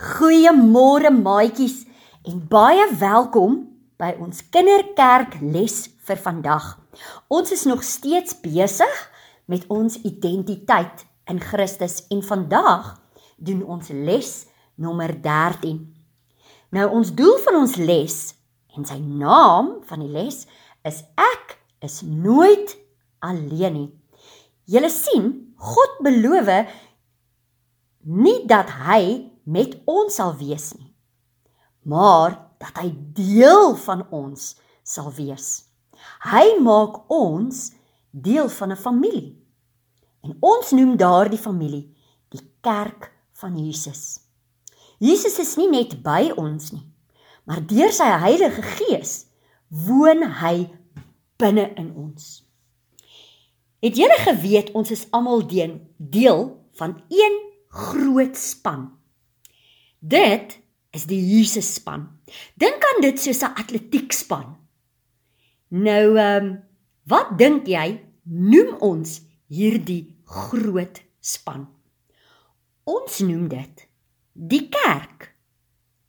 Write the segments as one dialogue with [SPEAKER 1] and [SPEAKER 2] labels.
[SPEAKER 1] Goeiemôre maatjies en baie welkom by ons kinderkerk les vir vandag. Ons is nog steeds besig met ons identiteit in Christus en vandag doen ons les nommer 13. Nou ons doel van ons les en sy naam van die les is ek is nooit alleen nie. Julle sien, God beloof nie dat hy met ons sal wees nie, maar dat hy deel van ons sal wees. Hy maak ons deel van 'n familie. En ons noem daardie familie die kerk van Jesus. Jesus is nie net by ons nie, maar deur sy Heilige Gees woon hy binne in ons. Het julle geweet ons is almal deel van een groot span? Dit is die Jesus span. Dink aan dit soos 'n atletiekspan. Nou ehm um, wat dink jy noem ons hierdie groot span? Ons noem dit die kerk.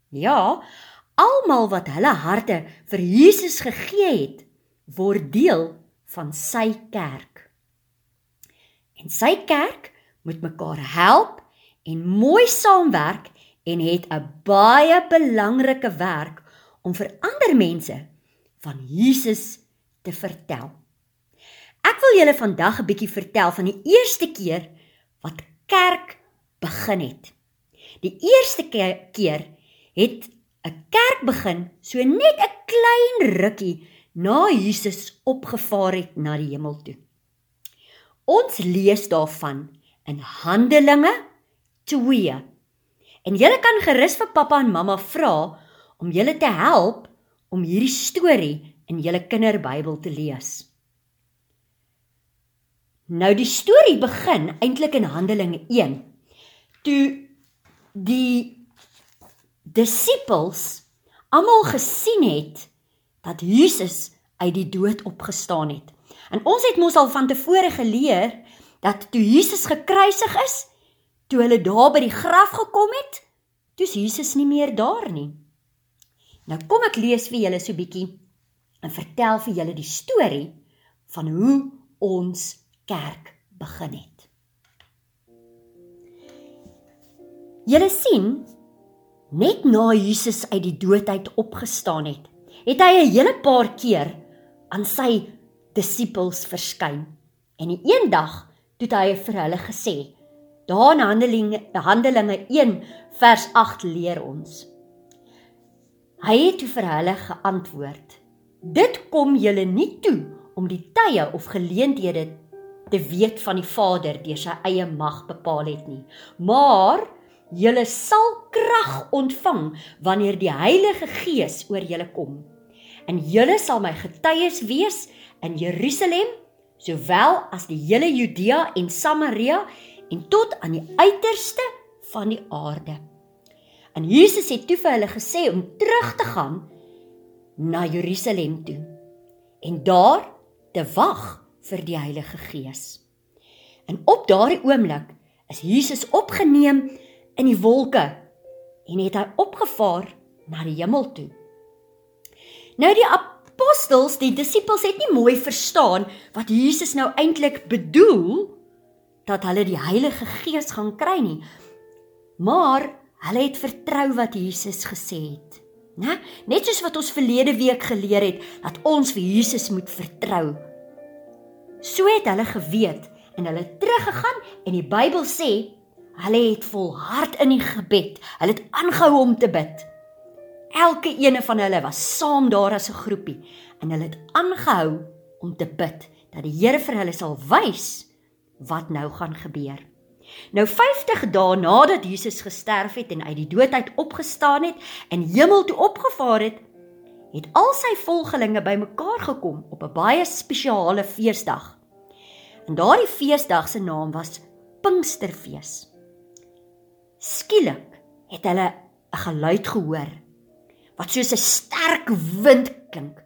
[SPEAKER 1] Ja, almal wat hulle harte vir Jesus gegee het, word deel van sy kerk. En sy kerk moet mekaar help en mooi saamwerk en het 'n baie belangrike werk om vir ander mense van Jesus te vertel. Ek wil julle vandag 'n bietjie vertel van die eerste keer wat kerk begin het. Die eerste keer het 'n kerk begin so net 'n klein rukkie na Jesus opgevaar het na die hemel toe. Ons lees daarvan in Handelinge 2 En julle kan gerus vir pappa en mamma vra om julle te help om hierdie storie in julle kinderbybel te lees. Nou die storie begin eintlik in Handelinge 1. Toe die disippels almal gesien het dat Jesus uit die dood opgestaan het. En ons het mos al van tevore geleer dat toe Jesus gekruisig is, Toe hulle daar by die graf gekom het, toe's Jesus nie meer daar nie. Nou kom ek lees vir julle so bietjie en vertel vir julle die storie van hoe ons kerk begin het. Julle sien, net na Jesus uit die dood uit opgestaan het, het hy 'n hele paar keer aan sy disippels verskyn. En eendag het hy vir hulle gesê: Daar in Handelinge Handelinge 1 vers 8 leer ons. Hy het vir hulle geantwoord: Dit kom julle nie toe om die tye of geleenthede te weet van die Vader deur sy eie mag bepaal het nie, maar julle sal krag ontvang wanneer die Heilige Gees oor julle kom. En julle sal my getuies wees in Jerusalem, sowel as die hele Judea en Samaria en tot aan die uiterste van die aarde. En Jesus het toe vir hulle gesê om terug te gaan na Jerusalem toe en daar te wag vir die Heilige Gees. En op daardie oomblik is Jesus opgeneem in die wolke en het hy opgevaar na die hemel toe. Nou die apostels, die disippels het nie mooi verstaan wat Jesus nou eintlik bedoel dat hulle die Heilige Gees gaan kry nie. Maar hulle het vertrou wat Jesus gesê het. Né? Net soos wat ons verlede week geleer het dat ons vir Jesus moet vertrou. So het hulle geweet en hulle teruggegaan en die Bybel sê hulle het volhard in die gebed. Hulle het aangehou om te bid. Elke ene van hulle was saam daar as 'n groepie en hulle het aangehou om te bid dat die Here vir hulle sal wys wat nou gaan gebeur. Nou 50 dae nadat Jesus gesterf het en uit die dood uit opgestaan het en hemel toe opgevaar het, het al sy volgelinge bymekaar gekom op 'n baie spesiale feesdag. En daardie feesdag se naam was Pinksterfees. Skielik het hulle 'n geluid gehoor wat soos 'n sterk wind klink.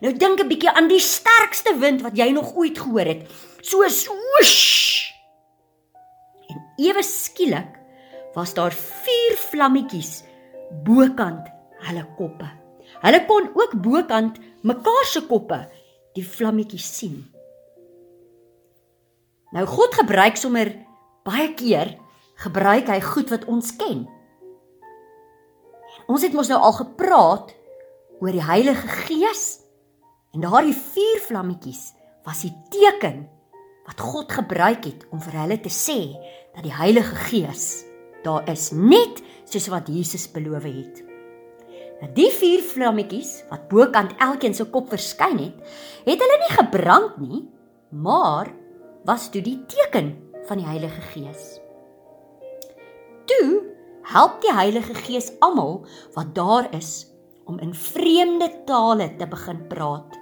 [SPEAKER 1] Nou dink 'n bietjie aan die sterkste wind wat jy nog ooit gehoor het. So swoosh. En ewe skielik was daar vier vlammetjies bokant hulle koppe. Hulle kon ook bokant mekaar se koppe die vlammetjies sien. Nou God gebruik sommer baie keer gebruik hy goed wat ons ken. Ons het mos nou al gepraat oor die Heilige Gees en daardie vier vlammetjies was die teken wat God gebruik het om vir hulle te sê dat die Heilige Gees daar is net soos wat Jesus beloof het. Nou die vier vlammetjies wat bokant elkeen se kop verskyn het, het hulle nie gebrand nie, maar was toe die teken van die Heilige Gees. Toe help die Heilige Gees almal wat daar is om in vreemde tale te begin praat.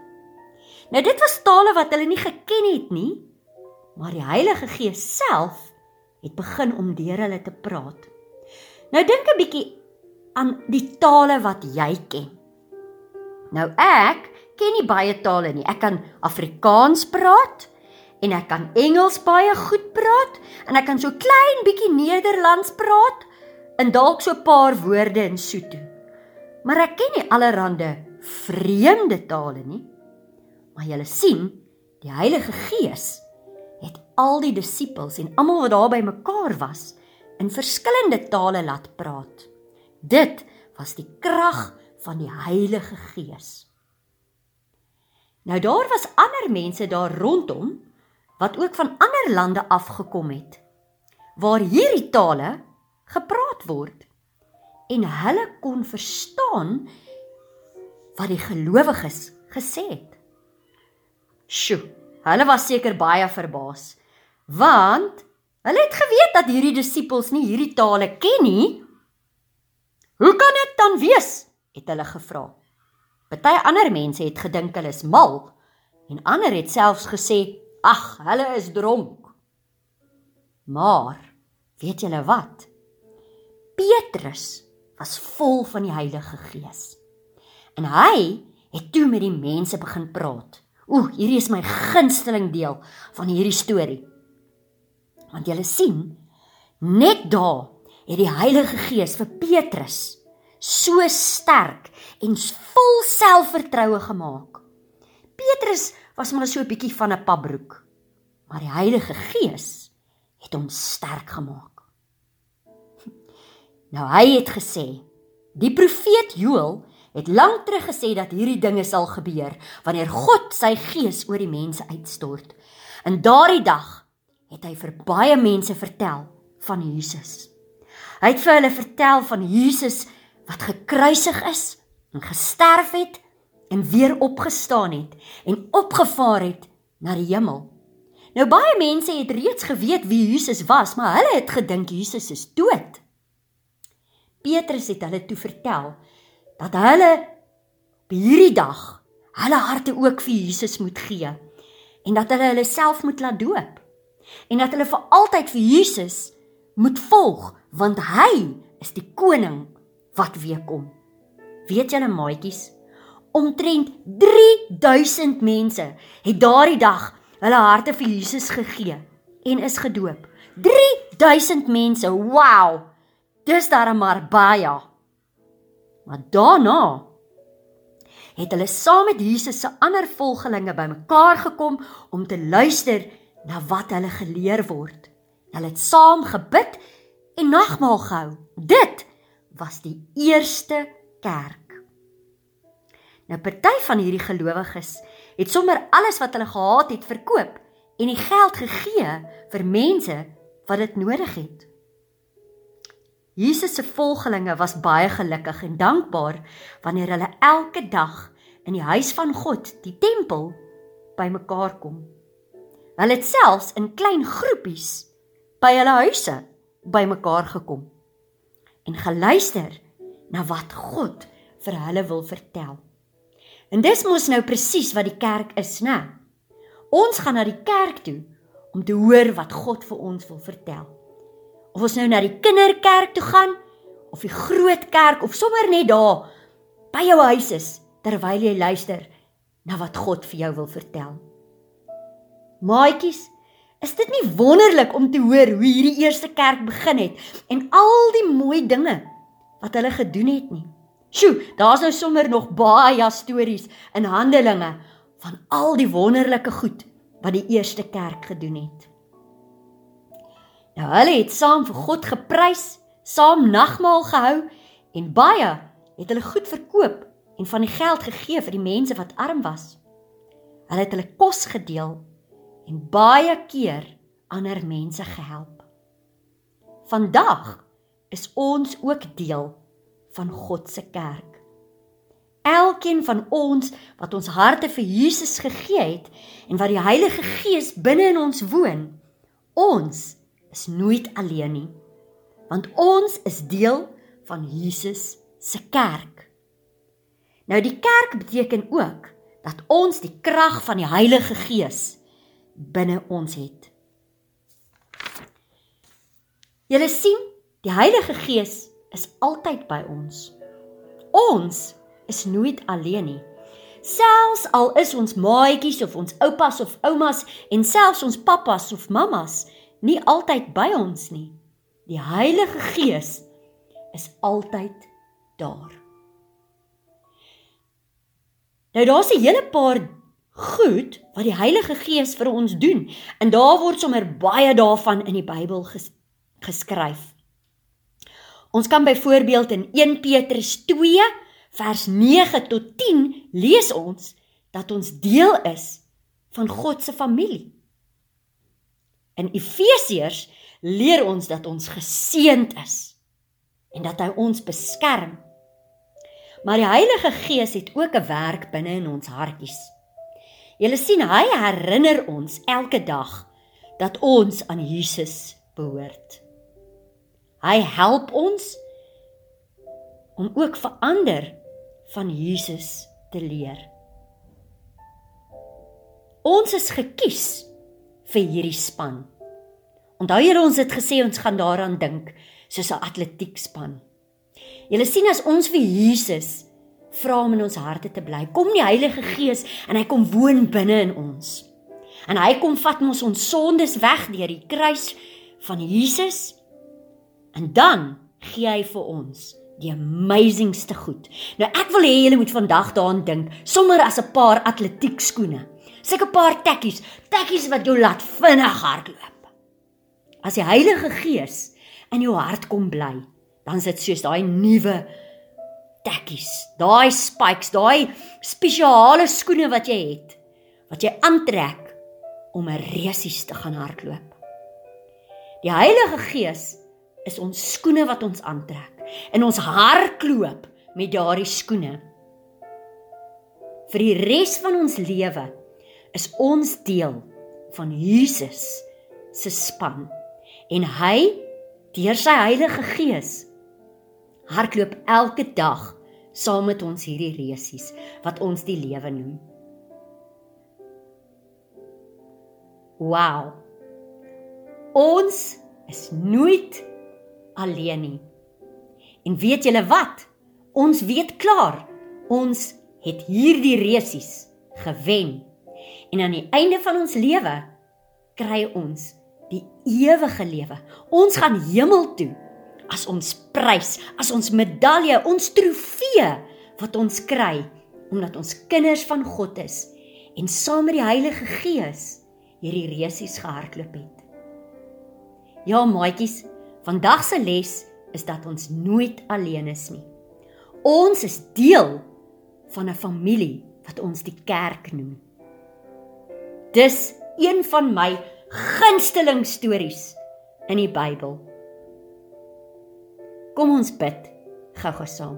[SPEAKER 1] Nou dit was tale wat hulle nie geken het nie, maar die Heilige Gees self het begin om deur hulle te praat. Nou dink 'n bietjie aan die tale wat jy ken. Nou ek ken nie baie tale nie. Ek kan Afrikaans praat en ek kan Engels baie goed praat en ek kan so klein bietjie Nederlands praat en dalk so 'n paar woorde in Sotho. Maar ek ken nie allerhande vreemde tale nie. Maar jy sien, die Heilige Gees al die disippels en almal wat daar by mekaar was in verskillende tale laat praat. Dit was die krag van die Heilige Gees. Nou daar was ander mense daar rondom wat ook van ander lande afgekom het waar hierdie tale gepraat word en hulle kon verstaan wat die gelowiges gesê het. Sjoe, hulle was seker baie verbaas want hulle het geweet dat hierdie disippels nie hierdie tale ken nie. Hoe kan dit dan wees? het hulle gevra. Party ander mense het gedink hulle is mal en ander het selfs gesê, "Ag, hulle is dronk." Maar weet julle wat? Petrus was vol van die Heilige Gees. En hy het toe met die mense begin praat. Ooh, hierdie is my gunsteling deel van hierdie storie. Want julle sien, net daar het die Heilige Gees vir Petrus so sterk en vol selfvertroue gemaak. Petrus was maar so 'n bietjie van 'n pabroek, maar die Heilige Gees het hom sterk gemaak. Nou hy het gesê, die profeet Joël het lank terug gesê dat hierdie dinge sal gebeur wanneer God sy gees oor die mense uitstort. In daardie dag het hy vir baie mense vertel van Jesus. Hy het vir hulle vertel van Jesus wat gekruisig is en gesterf het en weer opgestaan het en opgevaar het na die hemel. Nou baie mense het reeds geweet wie Jesus was, maar hulle het gedink Jesus is dood. Petrus het hulle toe vertel dat hulle op hierdie dag hulle harte ook vir Jesus moet gee en dat hulle hulle self moet laat doop en dat hulle vir altyd vir Jesus moet volg want hy is die koning wat weer kom. Weet julle maatjies, omtrent 3000 mense het daardie dag hulle harte vir Jesus gegee en is gedoop. 3000 mense. Wow! Dis darem maar baie. Maar daarna het hulle saam met Jesus se ander volgelinge bymekaar gekom om te luister na wat hulle geleer word. Hulle het saam gebid en nagmaal gehou. Dit was die eerste kerk. Nou party van hierdie gelowiges het sommer alles wat hulle gehad het verkoop en die geld gegee vir mense wat dit nodig het. Jesus se volgelinge was baie gelukkig en dankbaar wanneer hulle elke dag in die huis van God, die tempel, bymekaar kom. Hulle het selfs in klein groepies by hulle huise bymekaar gekom en geluister na wat God vir hulle wil vertel. En dis mos nou presies wat die kerk is, né? Ons gaan na die kerk toe om te hoor wat God vir ons wil vertel of ons nou na die kinderkerk toe gaan of die groot kerk of sommer net daar by jou huis is terwyl jy luister na wat God vir jou wil vertel. Maatjies, Is dit nie wonderlik om te hoor hoe hierdie eerste kerk begin het en al die mooi dinge wat hulle gedoen het nie? Sjoe, daar's nou sommer nog baie stories in Handelinge van al die wonderlike goed wat die eerste kerk gedoen het. Nou hulle het saam vir God geprys, saam nagmaal gehou en baie het hulle goed verkoop en van die geld gegee vir die mense wat arm was. Hulle het hulle kos gedeel en baie keer ander mense gehelp. Vandag is ons ook deel van God se kerk. Elkeen van ons wat ons harte vir Jesus gegee het en wat die Heilige Gees binne in ons woon, ons is nooit alleen nie. Want ons is deel van Jesus se kerk. Nou die kerk beteken ook dat ons die krag van die Heilige Gees binne ons het. Julle sien, die Heilige Gees is altyd by ons. Ons is nooit alleen nie. Selfs al is ons maatjies of ons oupas of oumas en selfs ons pappas of mammas nie altyd by ons nie. Die Heilige Gees is altyd daar. Nou daar's 'n hele paar goed wat die Heilige Gees vir ons doen. En daar word sommer baie daarvan in die Bybel ges geskryf. Ons kan byvoorbeeld in 1 Petrus 2 vers 9 tot 10 lees ons dat ons deel is van God se familie. In Efesiërs leer ons dat ons geseënd is en dat hy ons beskerm Maar die Heilige Gees het ook 'n werk binne in ons hartjies. Julle sien, hy herinner ons elke dag dat ons aan Jesus behoort. Hy help ons om ook verander van Jesus te leer. Ons is gekies vir hierdie span. Onthou julle ons het gesê ons gaan daaraan dink soos 'n atletiekspan. Julle sien as ons vir Jesus vra om in ons harte te bly, kom die Heilige Gees en hy kom woon binne in ons. En hy kom vat ons ons sondes weg deur die kruis van Jesus. En dan gee hy vir ons die amazingste goed. Nou ek wil hê julle moet vandag daaraan dink, sommer as 'n paar atletiek skoene. Sulke paar tekkies, tekkies wat jou laat vinnig hardloop. As die Heilige Gees in jou hart kom bly, dan is dit soos daai nuwe tekkies, daai spikes, daai spesiale skoene wat jy het wat jy aantrek om 'n resies te gaan hardloop. Die Heilige Gees is ons skoene wat ons aantrek en ons hardloop met daardie skoene. Vir die res van ons lewe is ons deel van Jesus se span en hy deur sy Heilige Gees hardloop elke dag saam met ons hierdie resies wat ons die lewe noem. Wow. Ons is nooit alleen nie. En weet julle wat? Ons weet klaar. Ons het hierdie resies gewen. En aan die einde van ons lewe kry ons die ewige lewe. Ons gaan hemel toe as ons prys, as ons medalje, ons trofee wat ons kry omdat ons kinders van God is en saam met die Heilige Gees hierdie resies gehardloop het. Ja, maatjies, vandag se les is dat ons nooit alleen is nie. Ons is deel van 'n familie wat ons die kerk noem. Dis een van my gunsteling stories in die Bybel. Kom ons bid gou-gou saam.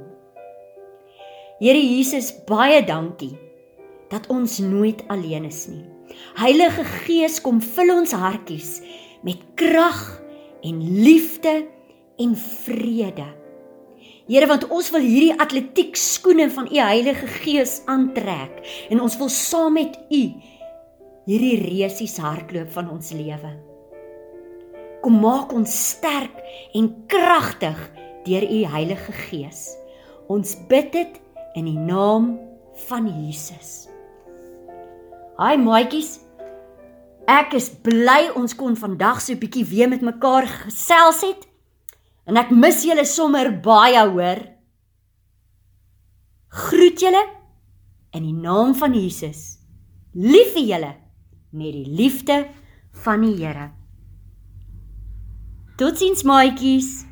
[SPEAKER 1] Here Jesus, baie dankie dat ons nooit alleen is nie. Heilige Gees, kom vul ons hartjies met krag en liefde en vrede. Here, want ons wil hierdie atletiek skoene van u Heilige Gees aantrek en ons wil saam met u hierdie resies hardloop van ons lewe. Kom maak ons sterk en kragtig deur u Heilige Gees. Ons bid dit in die naam van Jesus. Haai maatjies. Ek is bly ons kon vandag so 'n bietjie weer met mekaar gesels het. En ek mis julle sommer baie, hoor. Groet julle in die naam van Jesus. Lief vir julle met die liefde van die Here. Totsiens maatjies.